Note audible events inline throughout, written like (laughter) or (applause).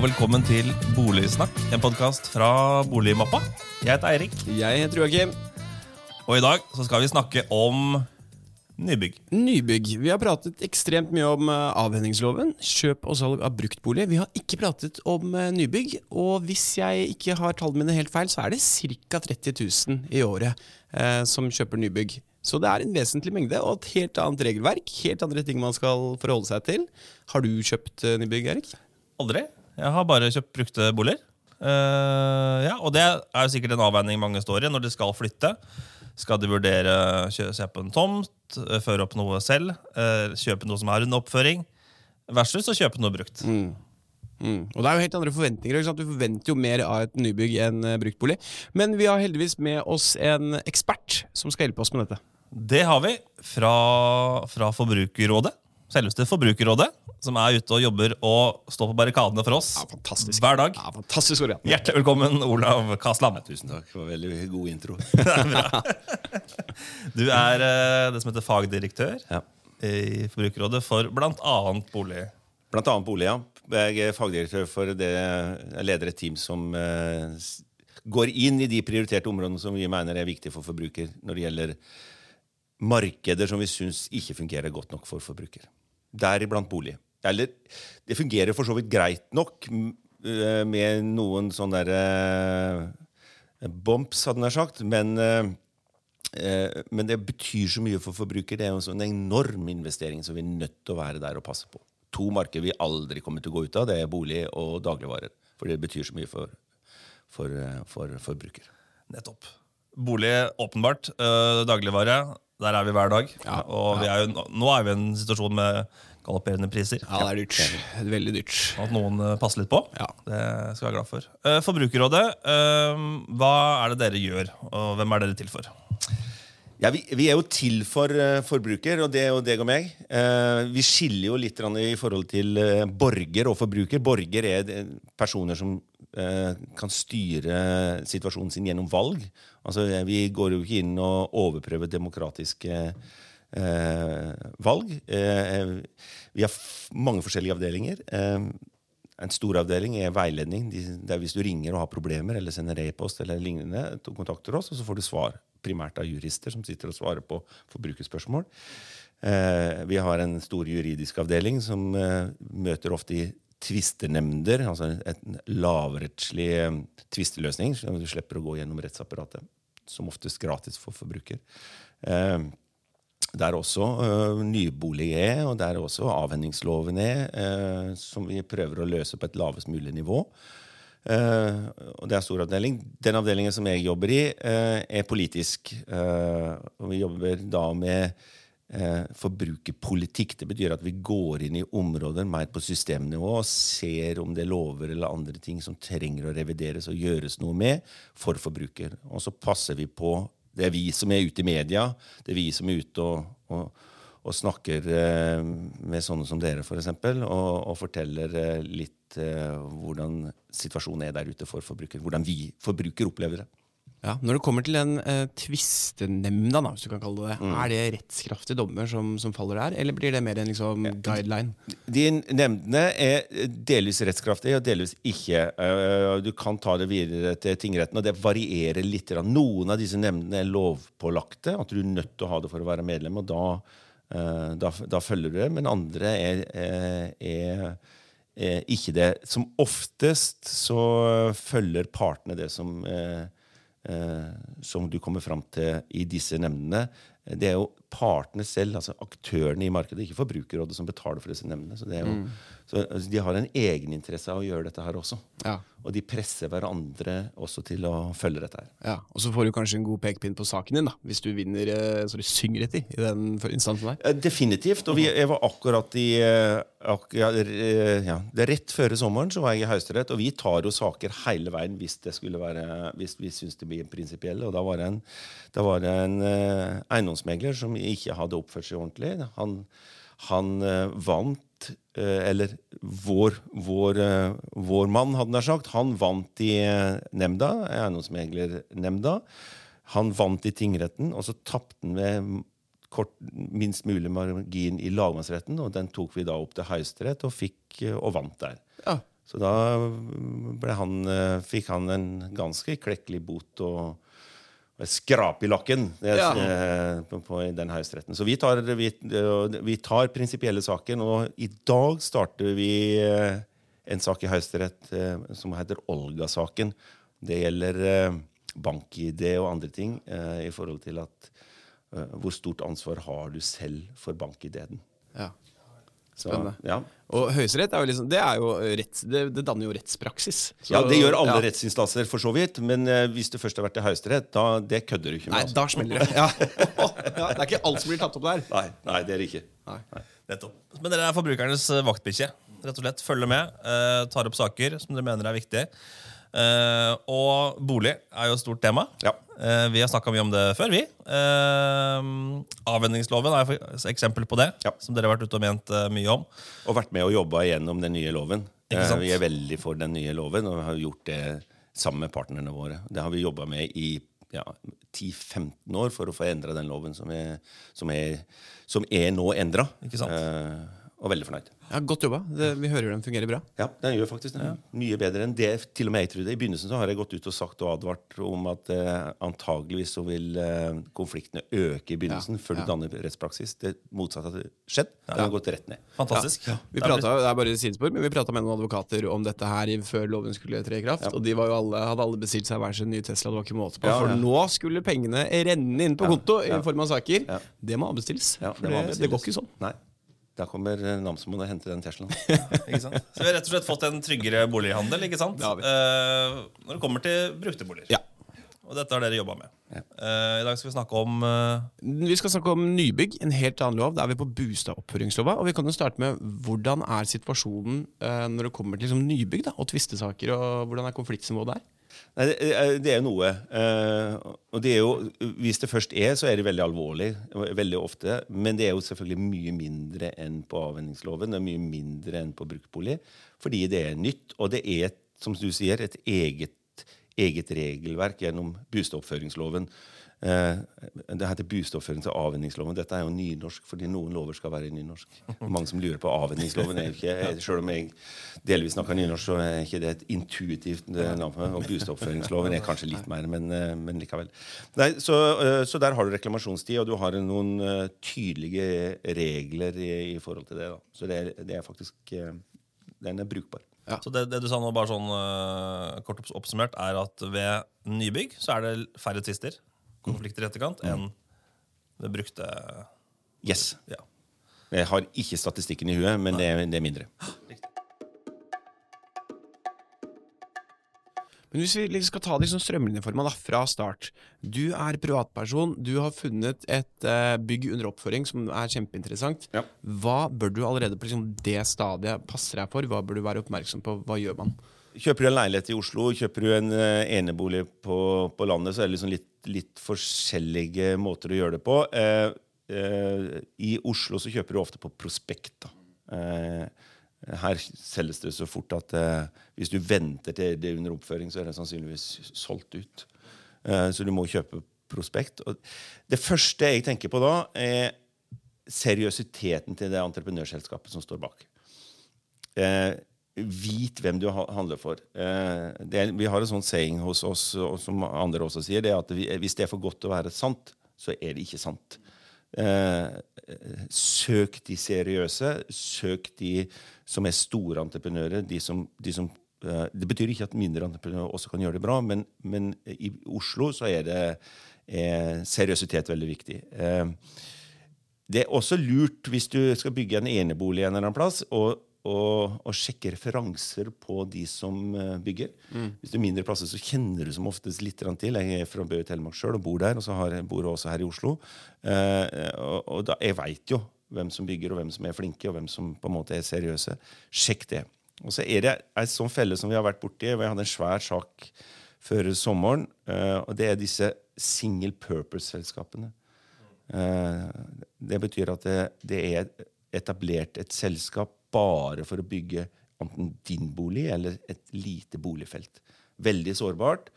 Og velkommen til Boligsnakk, en podkast fra Boligmappa. Jeg heter Eirik, Jeg heter Joakim. og i dag så skal vi snakke om nybygg. Nybygg. Vi har pratet ekstremt mye om eh, avhendingsloven, kjøp og salg av bruktbolig. Vi har ikke pratet om eh, nybygg, og hvis jeg ikke har tallene mine helt feil, så er det ca. 30 000 i året eh, som kjøper nybygg. Så det er en vesentlig mengde, og et helt annet regelverk. Helt andre ting man skal forholde seg til. Har du kjøpt eh, nybygg, Erik? Aldri. Jeg har bare kjøpt brukte boliger. Uh, ja, og det er jo sikkert en avveining mange står i når de skal flytte. Skal de vurdere å kjø- kjøpe en tomt, eh, føre opp noe selv, uh, kjøpe noe som er under oppføring, versus å kjøpe noe brukt. Mm. Og det er jo helt andre forventninger. Du forventer jo mer av et nybygg enn bruktbolig. Men vi har heldigvis med oss en ekspert som skal hjelpe oss med dette. Det har vi fra, fra Forbrukerrådet. Selveste Forbrukerrådet, som er ute og jobber og står på barrikadene for oss Ja, hver dag. Ja, fantastisk ord. Hjertelig velkommen, Olav Kasland. Tusen takk. Det var veldig god intro. (laughs) Du er eh, det som heter fagdirektør Ja. i Forbrukerrådet for bl.a. bolig. Blant annet bolig, ja. Jeg er fagdirektør for det. Jeg leder et team som eh, går inn i de prioriterte områdene som vi mener er viktige for forbruker når det gjelder markeder som vi syns ikke fungerer godt nok for forbruker. Deriblant bolig. Eller det fungerer for så vidt greit nok eh, med noen sånne der, eh, bumps, hadde jeg sagt. Men eh, Men det betyr så mye for forbruker. Det er jo en sånn enorm investering som vi er nødt til å være der og passe på. To markeder vi aldri kommer til å gå ut av, det er bolig og dagligvarer. For det betyr så mye for, for, for forbruker. Nettopp. Bolig, åpenbart. Eh, dagligvare, der er vi hver dag. Ja, og vi er jo, nå er vi i en situasjon med galopperende priser. Ja, det er dyrt. Veldig dyrt. At noen eh, passer litt på. Ja. Det skal jeg være glad for. Eh, Forbrukerrådet, eh, hva er det dere gjør, og hvem er dere til for? Ja, vi, vi er jo til for forbruker, og det er jo deg og meg. Vi skiller jo litt i forhold til borger og forbruker. Borger er personer som kan styre situasjonen sin gjennom valg. Altså, eh, Vi går jo ikke inn og overprøver demokratiske eh, valg. Eh, vi har mange forskjellige avdelinger. Eh, en stor avdeling er veiledning. De, det er hvis du ringer og har problemer eller sender e-post, eller lignende, du kontakter oss, og så får du svar. Primært av jurister som sitter og svarer på forbrukerspørsmål. Eh, vi har en stor juridisk avdeling som eh, møter ofte i tvistenemnder, altså en lavrettslig eh, tvisteløsning, du slipper å gå gjennom rettsapparatet. Som oftest gratis for forbruker. Det er også uh, nybolig er, og der også avhendingsloven er, eh, som vi prøver å løse på et lavest mulig nivå. Uh, og det er stor avdeling. Den avdelingen som jeg jobber i, uh, er politisk. Eh, og vi jobber da med eh, forbrukerpolitikk. Det betyr at vi går inn i områder mer på systemnivå og ser om det er lover eller andre ting som trenger å revideres og gjøres noe med for forbruker. Og så passer vi på Det er vi som er ute i media, det er vi som er ute og, og, og snakker eh, med sånne som dere, f.eks., og, og forteller eh, litt eh, hvordan situasjonen er der ute for forbruker. Hvordan vi forbruker opplever det. Ja, Når det kommer til den eh, tvistenemnda, da, hvis du kan kalle det det, er det rettskraftige dommer som, som faller der, eller blir det mer en liksom, guideline? De nemndene er delvis rettskraftige og delvis ikke. Eh, Du kan ta det videre til tingretten, og det varierer litt. Noen av disse nemndene er lovpålagte, at du er nødt til å ha det for å være medlem, og da, eh, da, da følger du det. Men andre er, er, er, er ikke det. Som oftest så følger partene det som eh, eh, som du kommer fram til i disse nemndene, det er jo partene selv, altså aktørene i markedet, ikke Forbrukerrådet, som betaler for disse nemndene. Så, det jo, så altså, de har en egeninteresse av å gjøre dette her også. Ja. Og de presser hverandre også til å følge dette her. Ja, Og så får du kanskje en god pekepinn på saken din, da, hvis du vinner uh, så du synger etter i den instansen der. Eh, Definitivt. Og vi, jeg var akkurat i eh, ak, ja, eh, ja, det Rett før sommeren så var jeg i Høyesterett, og vi tar jo saker hele veien hvis det skulle være, hvis vi syns det blir prinsipielle. Og da var det en, var en eh, eiendomsmegler som ikke hadde oppført seg ordentlig. Han, han eh, vant eh, Eller vår, vår, eh, vår mann, hadde nær sagt, han vant i nemnda, eiendomsmeglernemnda. Han vant i tingretten, og så tapte han med kort, minst mulig margin i lagmannsretten, og den tok vi da opp til Høyesterett og fikk og vant der. Ja. Så da han, fikk han en ganske klekkelig bot og, skrap i lakken det, Ja. eh, på, på i den høyesteretten. Så vi tar, vi, eh, vi tar prinsipielle saken, og i dag starter vi eh, en sak i Høyesterett eh, som heter Olga-saken. Det gjelder eh, bank-ID og andre ting eh, i forhold til at eh, hvor stort ansvar har du selv for bank-ID-en. Ja. Så, Spennende. Ja. Og Høyesterett er jo liksom, det, er jo retts, det, det danner jo rettspraksis. Så- ja, Det gjør alle ja. rettsinstanser, for så vidt. Men eh, hvis du først har vært i Høyesterett, da det kødder du ikke med. Nei, med. da smeller det. (laughs) Ja. ja, det er ikke alt som blir tatt opp der. Altså. Nei, nei, det er det ikke. Nei. Nei. Men dere er forbrukernes vaktbikkje. Rett og slett. Følger med, eh, tar opp saker som dere mener er viktige. Eh, og bolig er jo et stort tema. Ja. Uh, vi har snakka mye om det før, vi. Uh, avvenningsloven er et eksempel på det, Ja. som dere har vært ute og ment mye om. Og vært med og jobba gjennom den nye loven. Vi er veldig for den nye loven og har gjort det sammen med partnerne våre. Det har vi jobba med i ja, 10-15 år for å få endra den loven som er, som er, som er nå endra. Ikke sant? Og veldig fornøyd. Ja, Godt jobba. Det, vi hører den fungerer bra. Ja, den gjør faktisk det. Mye bedre enn det til og med jeg trodde. I begynnelsen så har jeg gått ut og sagt og advart om at eh, antageligvis så vil eh, konfliktene øke i begynnelsen Ja, før ja. du danner rettspraksis. Det motsatte har skjedd. Den har gått rett ned. Fantastisk. Vi pratet, det er bare sidespor, men vi prata med noen advokater om dette her før loven skulle tre i kraft. Og de var jo alle, hadde alle bestilt seg hver sin nye Tesla. Det var ikke måte på. Ja, For nå skulle pengene renne inn på konto i ja. form av saker. Ja. Det må avbestilles. Ja, for det, det går ikke sånn. Nei. Da kommer eh, namsmannen og henter den Teslaen. (laughs) Ikke sant? Så vi har rett og slett fått en tryggere bolighandel. ikke sant? Det. Eh, når det kommer til brukte boliger. Ja. Og dette har dere jobba med. Ja. Eh, I dag skal vi snakke om uh... Vi skal snakke om nybygg, en helt annen lov. Da er vi på bostadoppføringslova. Og vi kan jo starte med hvordan er situasjonen uh, når det kommer til liksom, nybygg da, og tvistesaker, og hvordan er konfliktnivået der? Nei, det, er- det er noe. og det er jo, hvis det først er, så er det veldig alvorlig. Veldig ofte. Men det er jo selvfølgelig mye mindre enn på avvenningsloven. Det er mye mindre enn på bruktbolig. Fordi det er nytt, og det er, som du sier, et eget, eget regelverk gjennom bostedoppføringsloven. Eh, det heter bostedoppførings- og avvenningsloven. Dette er jo nynorsk, fordi noen lover skal være nynorsk. (laughs) Mange som lurer på avvenningsloven. Er jo ikke, selv om jeg delvis snakker nynorsk, så er ikke det et intuitivt eh, navn. Og bostedoppføringsloven er kanskje litt mer, men, eh, men likevel. Nei, så, så der har du reklamasjonstid, og du har noen tydelige regler i, i forhold til det. Da. Så det er, det er faktisk Den er brukbar. Så det, det du sa nå, bare sånn uh, kort oppsummert, er at ved nybygg så er det færre tvister, konflikter i etterkant, enn ved brukte Yes. Ja. Jeg har ikke statistikken i huet, men det det er mindre. Men hvis vi liksom skal ta det liksom strømlinjeforma da, fra start. Du er privatperson, du har funnet et uh, bygg under oppføring som er kjempeinteressant. Ja. Hva bør du allerede på liksom, det stadiet passe deg for? Hva bør du være oppmerksom på? Hva gjør man? Kjøper du en leilighet i Oslo, kjøper du en uh, enebolig på, på landet, så er det liksom litt, litt forskjellige måter å gjøre det på. Uh, I Oslo så kjøper du ofte på prospekt. da. Eh, her selges det så fort at eh, hvis du venter til det er under oppføring, så er det sannsynligvis solgt ut. Eh, så du må kjøpe prospekt. Og det første jeg tenker på da, er seriøsiteten til det entreprenørselskapet som står bak. Eh, vit hvem du handler for. Eh, er, vi har en sånn saying hos oss, og som andre også sier, det er at vi, hvis det er for godt til å være sant, så er det ikke sant. Eh, søk de seriøse. Søk de som er store entreprenører. De som, de som, eh, det betyr ikke at mindre entreprenører også kan gjøre det bra, men, men i Oslo så er det er seriøsitet veldig viktig. Eh, det er også lurt hvis du skal bygge en enebolig en eller annen plass, og, og, og sjekke referanser på de som bygger. bygger. Hvis du er mindre plasser, så kjenner du som oftest litt til. Jeg er fra Bø i Telemark sjøl og bor der, og så har, bor jeg også her i Oslo. Eh, og, og da, jeg veit jo hvem som bygger, og hvem som er flinke, og hvem som på en måte er seriøse. Sjekk det. Og så er det ei sånn felle som vi har vært borti. Jeg hadde en svær sak før sommeren, eh, og det er disse single purpose-selskapene. Eh, Det betyr at det, det er etablert et selskap bare for å bygge enten din bolig eller et lite boligfelt. Veldig sårbart.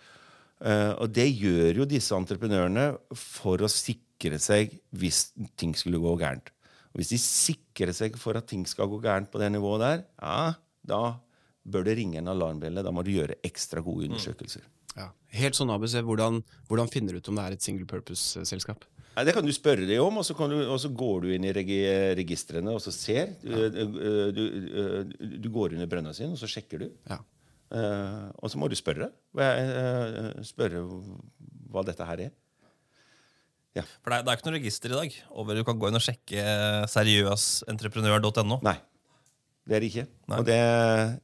Eh, Og det gjør jo disse entreprenørene for å sikre seg hvis ting skulle gå gærent. Og hvis de sikrer seg for at ting skal gå gærent på det nivået der, ja, da, bør det ringe en alarmbjelle. Da må du gjøre ekstra gode undersøkelser. Ja. Helt sånn ABC, hvordan, hvordan finner du ut om det er et single purpose-selskap? Nei, Det kan du spørre dem om, og så, kan du, og så går du inn i regi registrene og så ser. Du, du, du, du går under brønna sin, og så sjekker du. Ja. Uh, og så må du spørre. eh, spørre hva dette her er. For det er, det er ikke noe register i dag over du kan gå inn og sjekke seriøsentreprenør.no. Nei. Det er det ikke. Nei. Og det,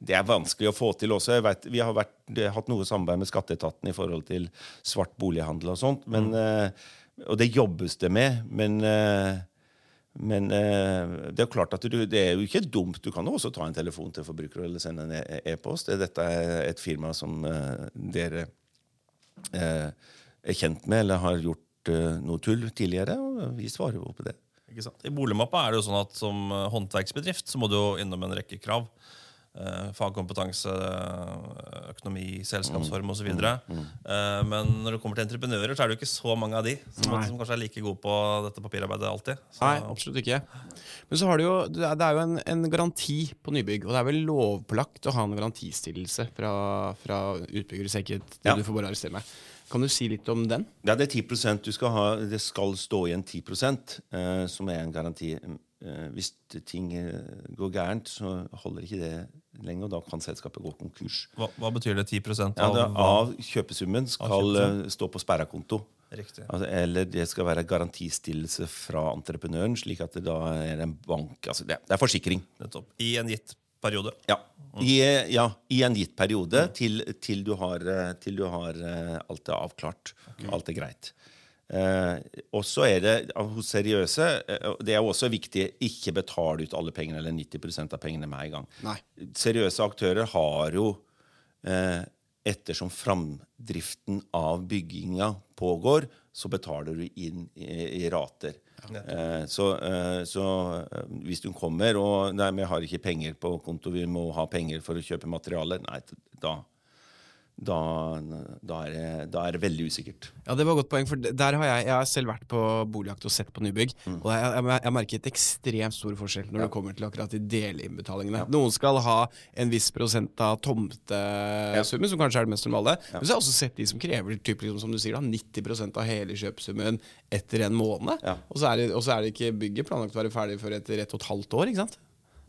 det er vanskelig å få til også. Vet, vi har vært, hatt noe samarbeid med skatteetaten i forhold til svart bolighandel og sånt. Men, mm. og det jobbes det med. Men, eh, men eh, det er jo klart at du, det er jo ikke dumt. Du kan også ta en telefon til forbruker eller sende en e- e-post. Dette er et firma som eh, dere eh, er kjent med eller har gjort eh, noe tull tidligere, og vi svarer jo på det. Ikke sant? I boligmappa er det jo sånn at som eh, håndverksbedrift så må du jo innom en rekke krav. Eh, fagkompetanse, eh, økonomi, selskapsform osv. Mm, Eh, men når det kommer til entreprenører, så er det jo ikke så mange av de som, som kanskje er like gode på dette papirarbeidet alltid. Så, Nei, absolutt ikke. Men så har du jo, det er er jo en, en garanti på nybygg, og det er vel lovpålagt å ha en garantistillelse fra, fra utbygger, hvis ikke det Ja. du får bare arrestere meg. Kan du si litt om den? Ja, det er 10% du skal ha. Det skal stå igjen 10 eh, som er en garanti. Eh, hvis ting eh, går gærent, så holder ikke det lenger, og da kan selskapet gå konkurs. hva, hva betyr det? 10 av, Ja, det, av kjøpesummen skal kjøpesummen. eh, stå på sperra konto. Altså, eller det skal være garantistillelse fra entreprenøren, slik at det da er en bank altså det, det er forsikring. Nettopp. I en gitt periode. Ja. I, ja, i en gitt periode til, til du har, til du har alt er avklart. Alt er greit. Eh, og så er det hos seriøse eh, Det er jo også viktig ikke betale ut alle pengene eller 90% av pengene med en gang. Nei. Seriøse aktører har jo eh, Ettersom framdriften av bygginga pågår, så betaler du inn i, i rater. Eh, så eh, så eh, hvis du kommer og Nei, vi har ikke penger på konto, vi må ha penger for å kjøpe materialer. Nei, da, da, da, er, det, da er det veldig usikkert. Ja, det var et godt poeng, for der har jeg, jeg har selv vært på boligjakt og sett på nybygg. Og jeg, jeg, jeg merker et ekstremt stor forskjell når det kommer til akkurat de delinnbetalingene. Noen skal ha en viss prosent av tomtesummen, som kanskje er det mest normale. Men så har jeg også sett de som krever typ, liksom, som du sier da, 90% av hele kjøpesummen etter en måned. Ja. Og, så det, og så er det ikke bygget planlagt å være ferdig før etter ett og et halvt år. ikke sant?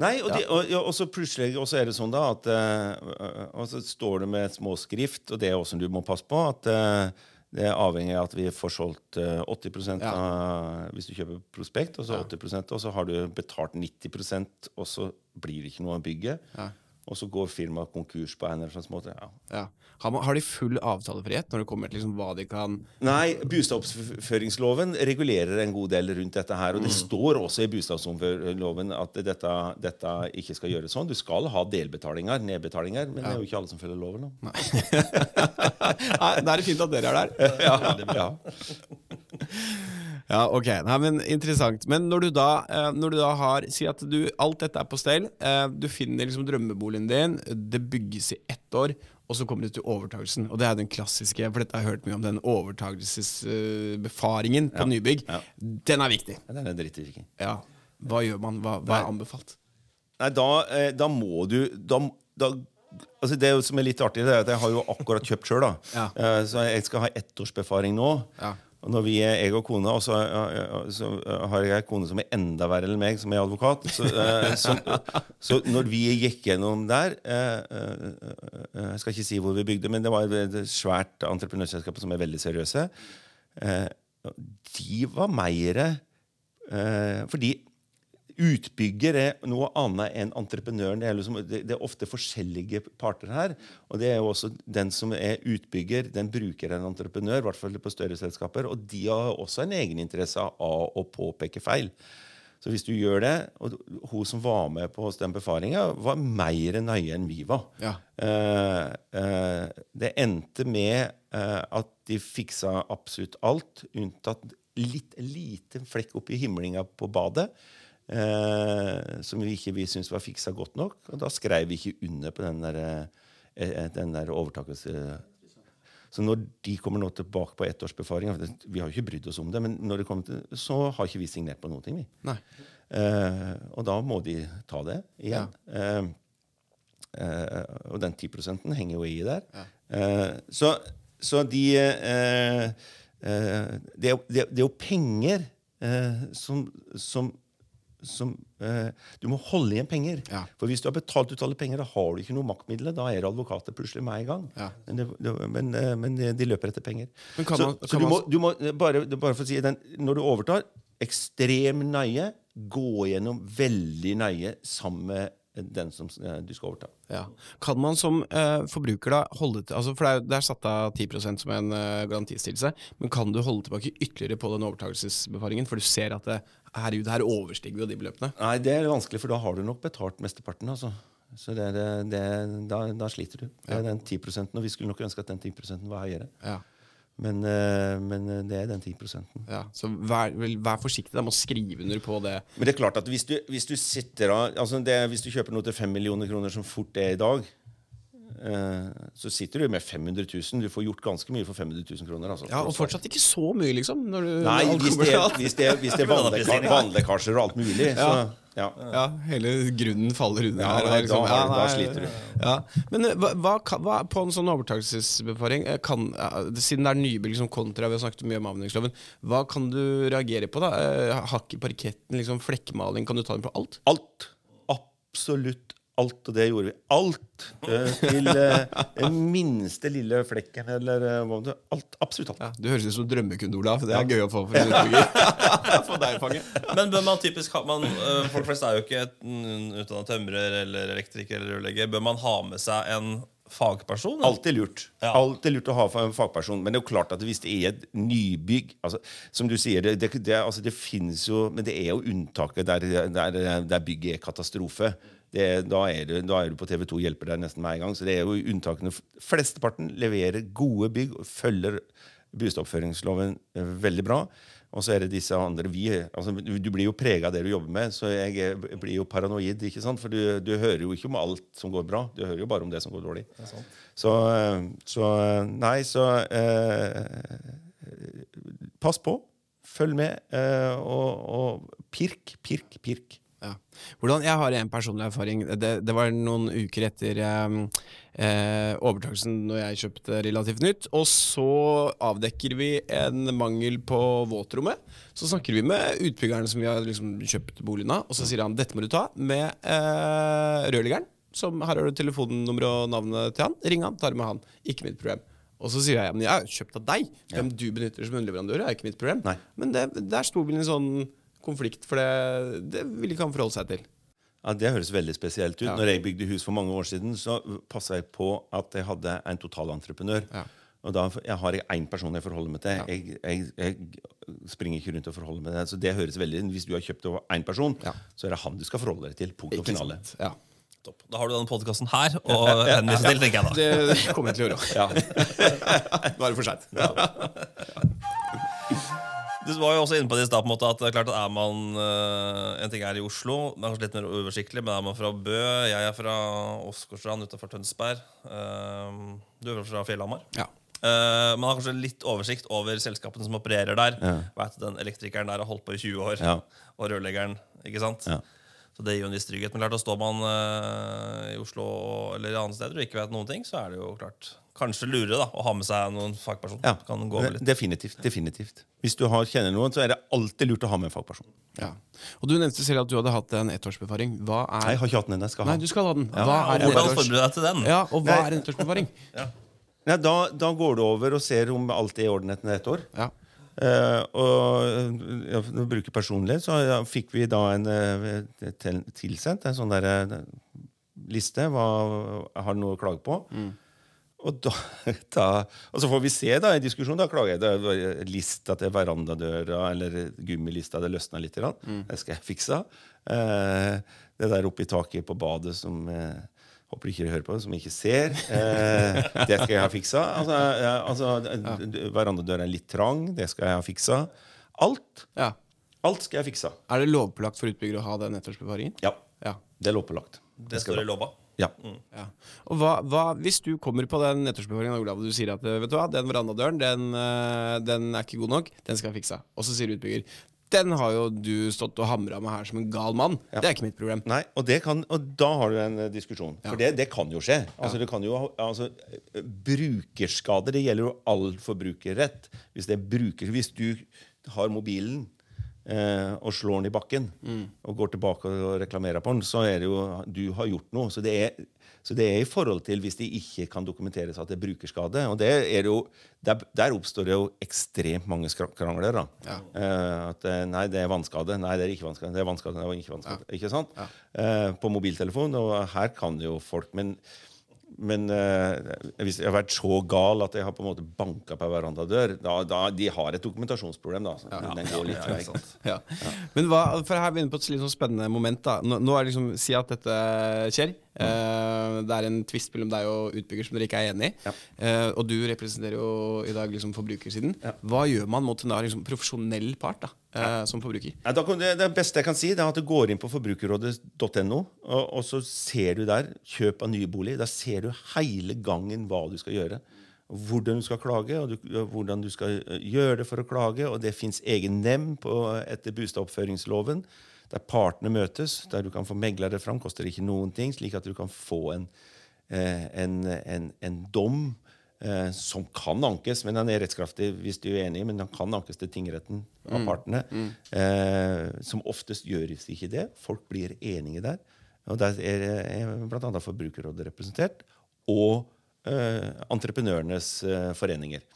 Nei, og, de, og, ja, og så plutselig og så er det sånn da at eh, Og så står det med småskrift, og det er også du må passe på, at eh, det er avhengig av at vi får solgt eh, 80 Ja. av, hvis du kjøper prospekt, og så 80% og så har du betalt 90% og så blir det ikke noe av bygget. Ja. Og så går firmaet konkurs på en eller annen måte. Ja. Ja. Har, man, har de full avtalefrihet når det kommer til liksom hva de kan Nei, bostadsoppføringsloven regulerer en god del rundt dette her. Og det står også i bostadsoppføringsloven at dette, dette ikke skal gjøres sånn. Du skal ha delbetalinger, nedbetalinger, men det er jo ikke alle som følger loven. Nå. (laughs) Nei, Da er det fint at dere er der. (laughs) Ja, ja. Ja, ok. Nei, men Interessant. Men når du da, eh, når du da har Si at du, alt dette er på stell. Eh, du finner liksom drømmeboligen din. Det bygges i ett år. Og så kommer du til overtagelsen. Og det er den klassiske, for dette har jeg hørt mye om, den overtagelsesbefaringen på Ja, nybygg. ja. Den er viktig. Ja, Den er drittviktig. Ja. Hva gjør man? Hva, hva er anbefalt? Nei, da, eh, da må du da, da, altså Det som er litt artig, det er at jeg har jo akkurat kjøpt sjøl. Ja. Eh, Så jeg skal ha ettårsbefaring nå. Ja. Og når vi er jeg og kona, og så, så har jeg ei kone som er enda verre enn meg, som er advokat. Så, eh, så, så når vi gikk gjennom der eh, eh, Jeg skal ikke si hvor vi bygde, men det var et svært entreprenørselskap som er veldig seriøse. De var mer eh, Fordi Utbygger er noe annet enn entreprenøren. Det er, liksom, det, det er ofte forskjellige parter her. Og det er jo også den som er utbygger, den bruker en entreprenør, i hvert fall på større selskaper. Og de har også en egeninteresse av å påpeke feil. Så hvis du gjør det Og hun som var med på den befaringa, var mer nøye enn vi var. Ja. Uh, uh, det endte med uh, at de fiksa absolutt alt, unntatt litt liten flekk oppi himlinga på badet. Eh, som vi ikke vi syntes var fiksa godt nok. Og da skrev vi ikke under på den der, eh, den der overtakelse... Så når de kommer nå tilbake på ettårsbefaring Vi har jo ikke brydd oss om det, men når det kommer til, så har ikke vi signert på noen ting. vi. Eh, og da må de ta det igjen. Eh, eh, og den 10% henger jo i der. Eh, så, så de eh, eh, det, er, det, det er jo penger eh, som, som som, eh, du må holde igjen penger. Ja. For hvis du har betalt ut alle penger, da har du ikke noe maktmidler. Da er advokater plutselig meg i gang. Ja. Men, det, det, men, eh, men de de løper etter penger. Så man- så du, må, du må eh, bare, bare for å si den, Når du overtar, ekstrem nøye. Gå gjennom veldig nøye sammen med den som eh, du skal overta. Ja. Kan man som eh, forbruker da holde til altså For det er, det er satt av 10% som en uh, garantistillelse, men kan du holde tilbake ytterligere på den overtakelsesbefaringen? For du ser at det, herregud, her overstiger vi jo de beløpene. Nei, det er vanskelig, for da har du nok betalt mesteparten. altså. Så det, det, da, da sliter du. Det er den 10% og vi skulle nok ønske at den 10 var høyere. Ja. Men, eh, men det er den 10 Ja, så vær, vær forsiktig da med å skrive under på det. Men det er klart at hvis du, hvis du sitter av altså Hvis du kjøper noe til 5 millioner kroner, som fort er i dag, eh, så sitter du med 500 000. Du får gjort ganske mye for 500 000 kroner. Altså, Ja, Og fortsatt ikke så mye, liksom. Når du, Nei, når (laughs) hvis det, er- hvis det, er- hvis det er vannlekka- vannlekkasjer og alt mulig, så ja. Ja, hele grunnen faller under Ja, her. er liksom- da- da sliter du. Ja. Men eh, hva, hva, på en sånn overtakelsesbefaring eh, kan, Siden det er nybygg liksom, kontra Vi har snakket mye om avhendingsloven. Hva kan du reagere på? da? Eh, Hakk i parketten, liksom, flekkmaling. Kan du ta den på alt? Alt. Absolutt alt. Og det gjorde vi. Alt. eh, til eh, den minste lille flekken eller eh, hva det alt, Absolutt alt. Ja, Du høres ut som drømmekunde, Olav. Det er gøy å få for en utbygger. (laughs) for deg, Fange. Men bør man typisk ha man, Folk flest er jo ikke utdanna tømrer eller elektriker eller rørlegger. Bør man ha med seg en fagperson? Alltid lurt. Ja. Alltid lurt å ha en fagperson. Men det er jo klart at hvis det er et nybygg altså, Som du sier, det, det, det, altså, det finnes jo Men det er jo unntaket der, der, der bygget er katastrofe. Det, da, er du, da er du på TV2 hjelper deg nesten med en gang. Så det er jo unntakene. Flesteparten leverer gode bygg og følger bostedoppføringsloven eh, veldig bra. Og så er det disse andre vi, altså, du, blir jo prega av det du jobber med, så jeg blir jo paranoid. ikke sant? For du, du hører jo ikke om alt som går bra, du hører jo bare om det som går dårlig. Så, eh, så Nei, så eh, Pass på. Følg med. eh, og, og pirk, pirk, pirk. Ja. Hvordan, jeg har en personlig erfaring. Det, det var noen uker etter eh, eh, overtakelsen når jeg kjøpte relativt nytt. Og så avdekker vi en mangel på våtrommet. Så snakker vi med utbyggeren som vi har liksom kjøpt boligen av, og så sier han dette må du ta med eh, rørleggeren. Som, her har du telefonnummeret og navnet til han. Ring han, tar det med han. Ikke mitt problem. Og så sier jeg men jeg har kjøpt av deg. Hvem du benytter som underleverandør, er ikke mitt problem. Nei. Men det, der sto bilen sånn konflikt, for det, det vil ikke han forholde seg til. Ja, Det høres veldig spesielt ut. Ja. Når jeg bygde hus for mange år siden, så passa jeg på at jeg hadde en totalentreprenør. Ja. Og da jeg har jeg én person jeg forholder meg til. Jeg, jeg, jeg springer ikke rundt og forholder meg til. Så det høres veldig Hvis du har kjøpt over én person, Ja. så er det han du skal forholde deg til. Punkt og finale. Ja. Topp. Da har du denne podkasten her (laughs) å henvise til, tenker jeg da. Det, kommer jeg til å gjøre. Ja. Nå er det for seint. Du var jo også inne på det i stad, at det er klart at er man eh, En ting er i Oslo, det er kanskje litt mer uoversiktlig, men er man fra Bø Jeg er fra Åsgårdstrand utenfor Tønsberg. eh, du er fra Fjellhamar. Ja. Eh, man har kanskje litt oversikt over selskapene som opererer der. Vet, den Elektrikeren der har holdt på i 20 år, Ja. og rørleggeren. ikke sant? Ja. Så det gir jo en viss trygghet. Men klart, da står man eh, i Oslo eller andre steder og ikke vet noen ting, så er det jo klart kanskje lurere da, å ha med seg noen fagperson. Ja. Kan gå litt. Definitivt. definitivt. Hvis du har, kjenner noen, så er det alltid lurt å ha med en fagperson. Ja. Og du nevnte selv at du hadde hatt en ettårsbefaring. Hva Nei, er jeg har ikke hatt den ennå. Jeg skal ha Nei, du skal ha den. Ja. Hva er Hvordan forbereder du deg til den? Ja, og hva Nei. er en ettårsbefaring? Nei, da, da går du over og ser om alt er i orden etter et år. Ja. Eh, og ja, for å bruke personlig, så ja, fikk vi da en eh, til, tilsendt en sånn der, eh, liste. Hva har du noe å klage på? Og, da, (laughs) da, og så får vi se da i diskusjonen. Da klager jeg. Da, lista til verandadøra eller gummilista det løsna litt. Mm. Det skal jeg fikse. Eh, det der oppe i taket på badet som eh, Håper ikke dere hører på, som ikke ser. Eh, det skal jeg ha fiksa. Altså, ja, altså, Verandadøra er litt trang. Det skal jeg ha fiksa. Alt. ja. Alt skal jeg fiksa. Er det lovpålagt for utbygger å ha den ettårsbefaringen? Ja. Ja. Det er lovpålagt. Det står i lova. Ja. Ja. Og hva, hva, Hvis du kommer på den ettårsbevaringen Olav, og du sier at vet du hva, den verandadøren den, eh, den er ikke god nok, den skal jeg fikse. Og så sier utbygger Den har jo du stått og hamra med her som en gal mann. Det er ikke mitt problem. Nei, og, det kan, og da har du en diskusjon. diskusjon. For det, det kan jo skje. Altså, det kan jo, altså, eh, brukerskader det gjelder jo all forbrukerrett. Hvis, det er bruker, hvis du har mobilen eh, og slår den i bakken og går tilbake og reklamerer på den, så er det jo du har gjort noe. Så det er, så det er i forhold til hvis det ikke kan dokumenteres at det er brukerskade. Og det er jo, der, der oppstår det jo ekstremt mange krangler. da. Eh, at eh, nei, det er vannskade. Nei, det er ikke vannskade. Det er vannskade, det er ikke vannskade. Ikke sant? Eh, på mobiltelefon. Og her kan jo folk Men, men eh, hvis jeg har vært så gal at jeg har på en måte banka på verandadør, da, da de har et dokumentasjonsproblem. da. Ja, Den går litt treigt. Ja. Men hva, for her begynner på et litt sånn spennende moment. da Nå, nå er det liksom, Si at dette skjer. Eh, det er en tvist mellom deg og utbygger som dere ikke er enig i. Ja. Uh, og du representerer jo i dag liksom forbrukersiden. Hva gjør man mot en liksom profesjonell part da eh, som forbruker? Det, det beste jeg kan si, det er at du går inn på forbrukerrådet.no, og, og så ser du der kjøp av nye bolig. Da ser du hele gangen hva du skal gjøre. Hvordan du skal klage, og du, hvordan du skal gjøre det for å klage. Og det fins egen nemnd etter bostedoppføringsloven, der partene møtes, der du kan få meglere fram. Koster ikke noen ting, slik at du kan få en, eh, en, en, en dom eh, som kan ankes, men den er rettskraftig hvis du er enig, men den kan ankes til tingretten av partene. Eh, som oftest gjøres ikke det. Folk blir enige der. Og der er, er bl.a. Forbrukerrådet representert. Og eh, entreprenørenes eh, foreninger.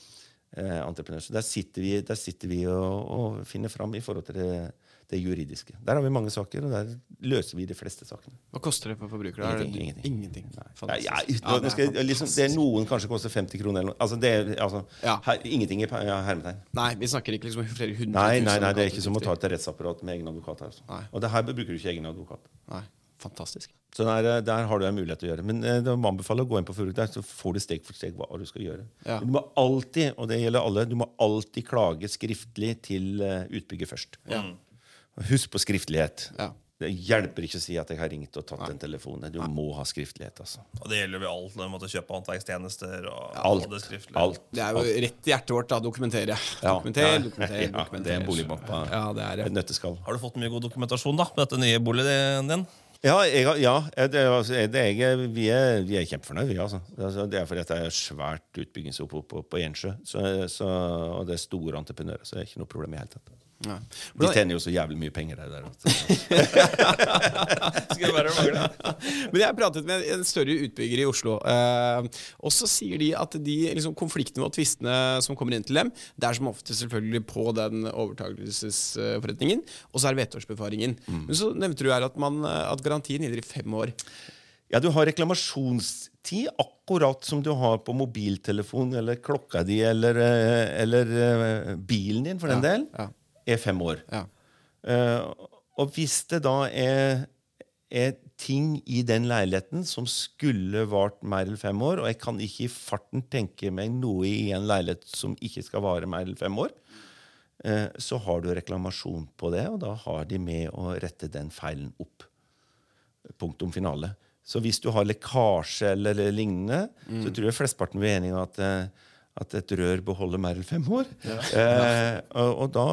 Eh, entreprenører. Så der sitter vi, der sitter vi og, og finner fram i forhold til det, det juridiske. Der har vi mange saker, og der løser vi de fleste sakene. Hva koster det for forbrukere? Er det- Ingenting, ingenting. Ingenting. Ja, ja, Ja, det, skal, liksom, det er Noen kanskje koster 50 kroner. Eller noe. Altså, det er, altså, Ja. her, ingenting i ja, hermetegn. Nei, vi snakker ikke liksom flere hundre Nei, nei, nei, det er ikke som å ta et rettsapparat med egen advokat. Altså. Og det her bruker du ikke egen advokat. Nei, fantastisk. Så der, der har du en mulighet til å gjøre. Men eh, det må anbefale å gå inn på Furuk der, så får du steg for steg hva du skal gjøre. Ja. Du må alltid, og det gjelder alle, du må alltid klage skriftlig til eh, utbygger først. Husk på skriftlighet. Ja. Det hjelper ikke å si at jeg har ringt og tatt den telefonen. Du må ha skriftlighet. altså. Og det gjelder jo alt. Du måtte kjøpe håndverkstjenester og Alt. det alt. Det er jo rett i hjertet vårt, da. Dokumentere. Ja. Dokumenter, Ja. dokumenter, Ja, dokumenter. det er på Ja, det er det. et nøtteskall. Har du fått mye god dokumentasjon da, på dette nye boligen din? Ja, jeg, ja det, altså- det jeg- vi, er, vi er kjempefornøyd, vi. Altså. Det, er altså- det fordi det er svært utbyggingsopphold på, på og det er store entreprenører, så det er ikke noe problem i hele tatt. Ja. De tjener jo så jævlig mye penger der. der. (laughs) Skulle bare mangle. Men jeg pratet med en større utbygger i Oslo, eh, og så sier de at de liksom, konfliktene og tvistene som kommer inn til dem, det er som ofte selvfølgelig på den overtakelsesforretningen, og så er det vedtårsbefaringen. Men så nevnte du her at, man, at garantien gjelder i fem år. Ja, du har reklamasjonstid akkurat som du har på mobiltelefon eller klokka di eller, eh, eller eh, bilen din, for den Ja, del, ja. Er fem år. Ja. Uh, og hvis det da er, er ting i den leiligheten som skulle vart mer enn fem år, og jeg kan ikke i farten tenke meg noe i en leilighet som ikke skal vare mer enn fem år, uh, så har du reklamasjon på det, og da har de med å rette den feilen opp. Punktum finale. Så hvis du har lekkasje eller lignende, så tror jeg flesteparten blir enige enig i at, eh, at et rør beholder mer enn fem år. Eh, og, og da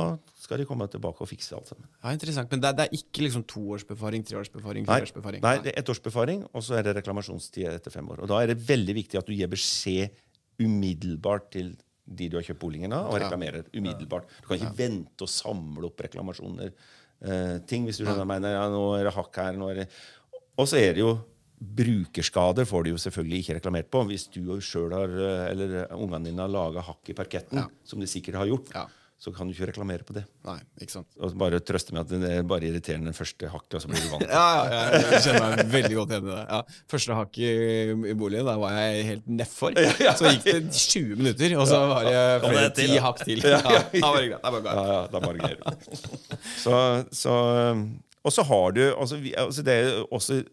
skal de komme tilbake og fikse alt sammen. Ja, interessant. Men det, er- det er ikke liksom toårsbefaring, treårsbefaring, fireårsbefaring? nei, det er ettårsbefaring, og så er det reklamasjonstid etter fem år. Og Da er det veldig viktig at du gir beskjed umiddelbart til de du har kjøpt boligen av, og reklamerer umiddelbart. Du kan ikke vente og samle opp reklamasjoner. Eh, ting, hvis du skjønner jeg mener. Ja, nå er det hakk her, nå er det Og så er det jo Brukerskader får du jo selvfølgelig ikke reklamert på. Hvis du sjøl har, eh, eller ungene dine har laga hakk i parketten, Ja. som de sikkert har gjort, Ja. så kan du ikke reklamere på det. Nei, ikke sant. Og bare trøste med at det er bare irriterende den første hakket, og så blir du vant. (laughs) Ja, ja, ja, jeg kjenner meg veldig godt igjen i det. Ja. Første hakk i, i boligen, da var jeg helt nedfor. (laughs) Så gikk det 20 minutter, og så var det flere ti hakk til. Ja, da var det greit. Da var det Ja, ja, da bare du. Så, så, og så har du altså, vi, altså Det er også eh,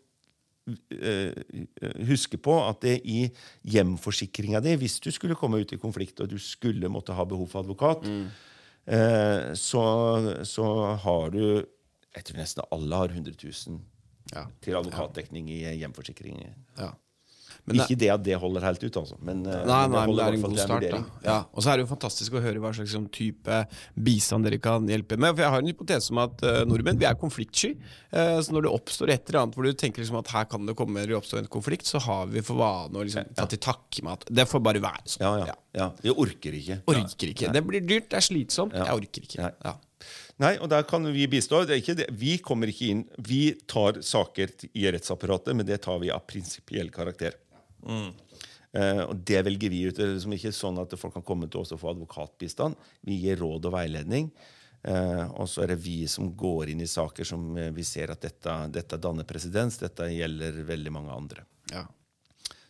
Huske på at det i hjemforsikringa di, hvis du skulle komme ut i konflikt og du skulle måtte ha behov for advokat, eh, så, så har du Jeg tror nesten alle har 100 000 Ja. til advokatdekning i hjemforsikring. Ja. Men det- Ikke det at det holder helt ut, altså. Men, eh, Nei, men nei, men det er en god start. Da. Ja. Og så er det jo fantastisk å høre hva slags sånn, type bistand dere kan hjelpe med. For Jeg har en hypotese om at uh, nordmenn vi er konfliktsky. Uh, så når det oppstår et eller annet hvor du tenker liksom at her kan det komme eller oppstå en konflikt, så har vi for vane å liksom, ta til takke med at det får bare være sånn. Ja, ja, ja. Vi orker ikke. Orker ikke. Det blir dyrt, det er slitsomt. Jeg orker ikke. Ja. Nei, og der kan vi bistå. Det ikke det. Vi kommer ikke inn. Vi tar saker i rettsapparatet, men det tar vi av prinsipiell karakter. Eh, og det velger vi ut. Det er liksom ikke sånn at folk kan komme til oss og få advokatbistand. Vi gir råd og veiledning. Uh, og så er det vi som går inn i saker som eh, vi ser at dette, dette danner presedens. Dette gjelder veldig mange andre. Ja.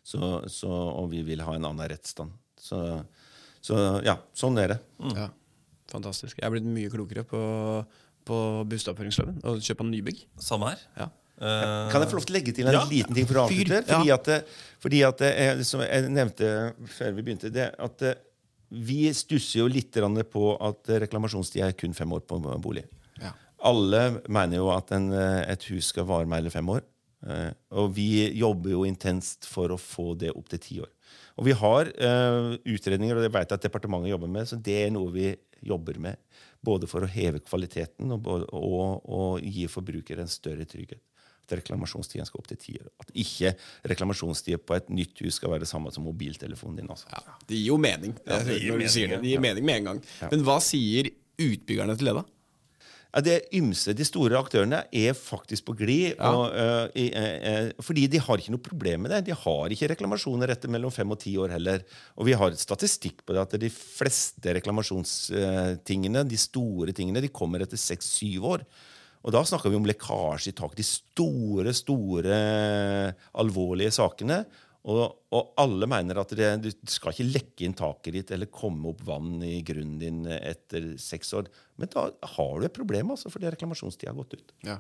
Så, så, og vi vil ha en annen rettsstand. Så, så ja, sånn er det. ja. Fantastisk. Jeg er blitt mye klokere på, på bustadoppføringsloven og kjøp av nybygg. Samme her. Ja. Eh, Kan jeg få lov til å legge til en Ja. liten ting for å avslutte? Fordi at, fordi at jeg, som jeg nevnte før vi begynte, det at eh, vi stusser jo litt på at reklamasjonstida er kun fem år på en bolig. Ja. Alle mener jo at en, eh, et hus skal vare mer enn fem år. Eh, Og vi jobber jo intenst for å få det opp til ti år. Og vi har eh, utredninger, og det vet jeg at departementet jobber med, så det er noe vi jobber med. Både for å heve kvaliteten og, og, og gi forbrukere en større trygghet. At reklamasjonstiden skal opp til ti år. At ikke reklamasjonstida på et nytt hus skal være det samme som mobiltelefonen din. Også. Ja, det gir jo mening. Ja, det gir mening, det. det gir mening med en gang. Men hva sier utbyggerne til det, da? Ja, det ymse, De store aktørene er faktisk på glid. Ja. Uh, uh, fordi de har ikke noe problem med det. De har ikke reklamasjoner etter mellom fem og ti år heller. Og vi har statistikk på det at de fleste reklamasjonstingene, de store tingene, de kommer etter seks-syv år. Og da snakker vi om lekkasje i tak. De store, store, alvorlige sakene. Og, og alle mener at det, du skal ikke lekke inn taket ditt eller komme opp vann i grunnen din etter seks år. Men da har du et problem, altså, fordi reklamasjonstida har gått ut. Ja.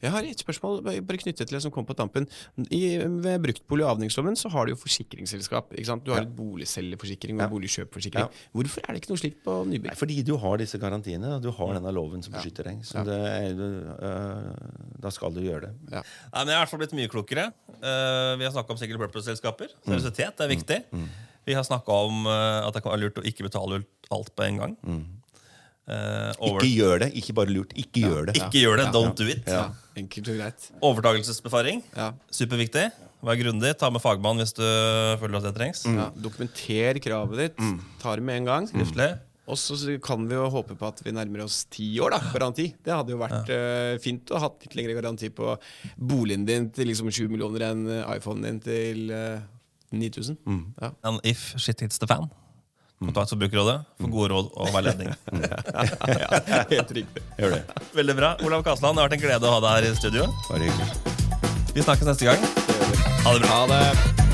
Jeg har et spørsmål bare knyttet til det som kom på tampen. I, ved bruktbolig- og avningsloven så har du jo forsikringsselskap. ikke sant? Du har Ja. et boligselgerforsikring og Ja. boligkjøpforsikring. Ja. Hvorfor er det ikke noe slikt på nybygg? fordi du har disse garantiene, du har denne loven som beskytter deg. Så Ja. det er, øh, da skal du gjøre det. Ja. Nei, men Jeg er i hvert fall blitt mye klokere. Uh, vi har snakka om single purpose-selskaper. Seriøsitet er viktig. Vi har snakka om uh, at det kan være lurt å ikke betale alt på en gang. Eh, over, Ikke gjør det. Ikke bare lurt. Ikke gjør det. ikke gjør det. Don't do it. Ja. Enkelt og greit. Overtakelsesbefaring. Ja. Superviktig. Vær grundig. Ta med fagmann hvis du føler at det trengs. Ja. Dokumenter kravet ditt. Ta det med en gang. Skriftlig. Og så kan vi jo håpe på at vi nærmer oss ti år, da. Garanti. Det hadde jo vært eh, fint å ha litt lengre garanti på boligen din til liksom 7 millioner enn eh, iPhonen din til uh, 9000. Ja. And if shit hits the fan. Kontakt Forbrukerrådet for gode råd og veiledning. (laughs) ja, Helt riktig. Gjør det. Veldig bra. Olav Kasland, det har vært en glede å ha deg her i studio. Bare hyggelig. Vi snakkes neste gang. Ha det bra. Ha det.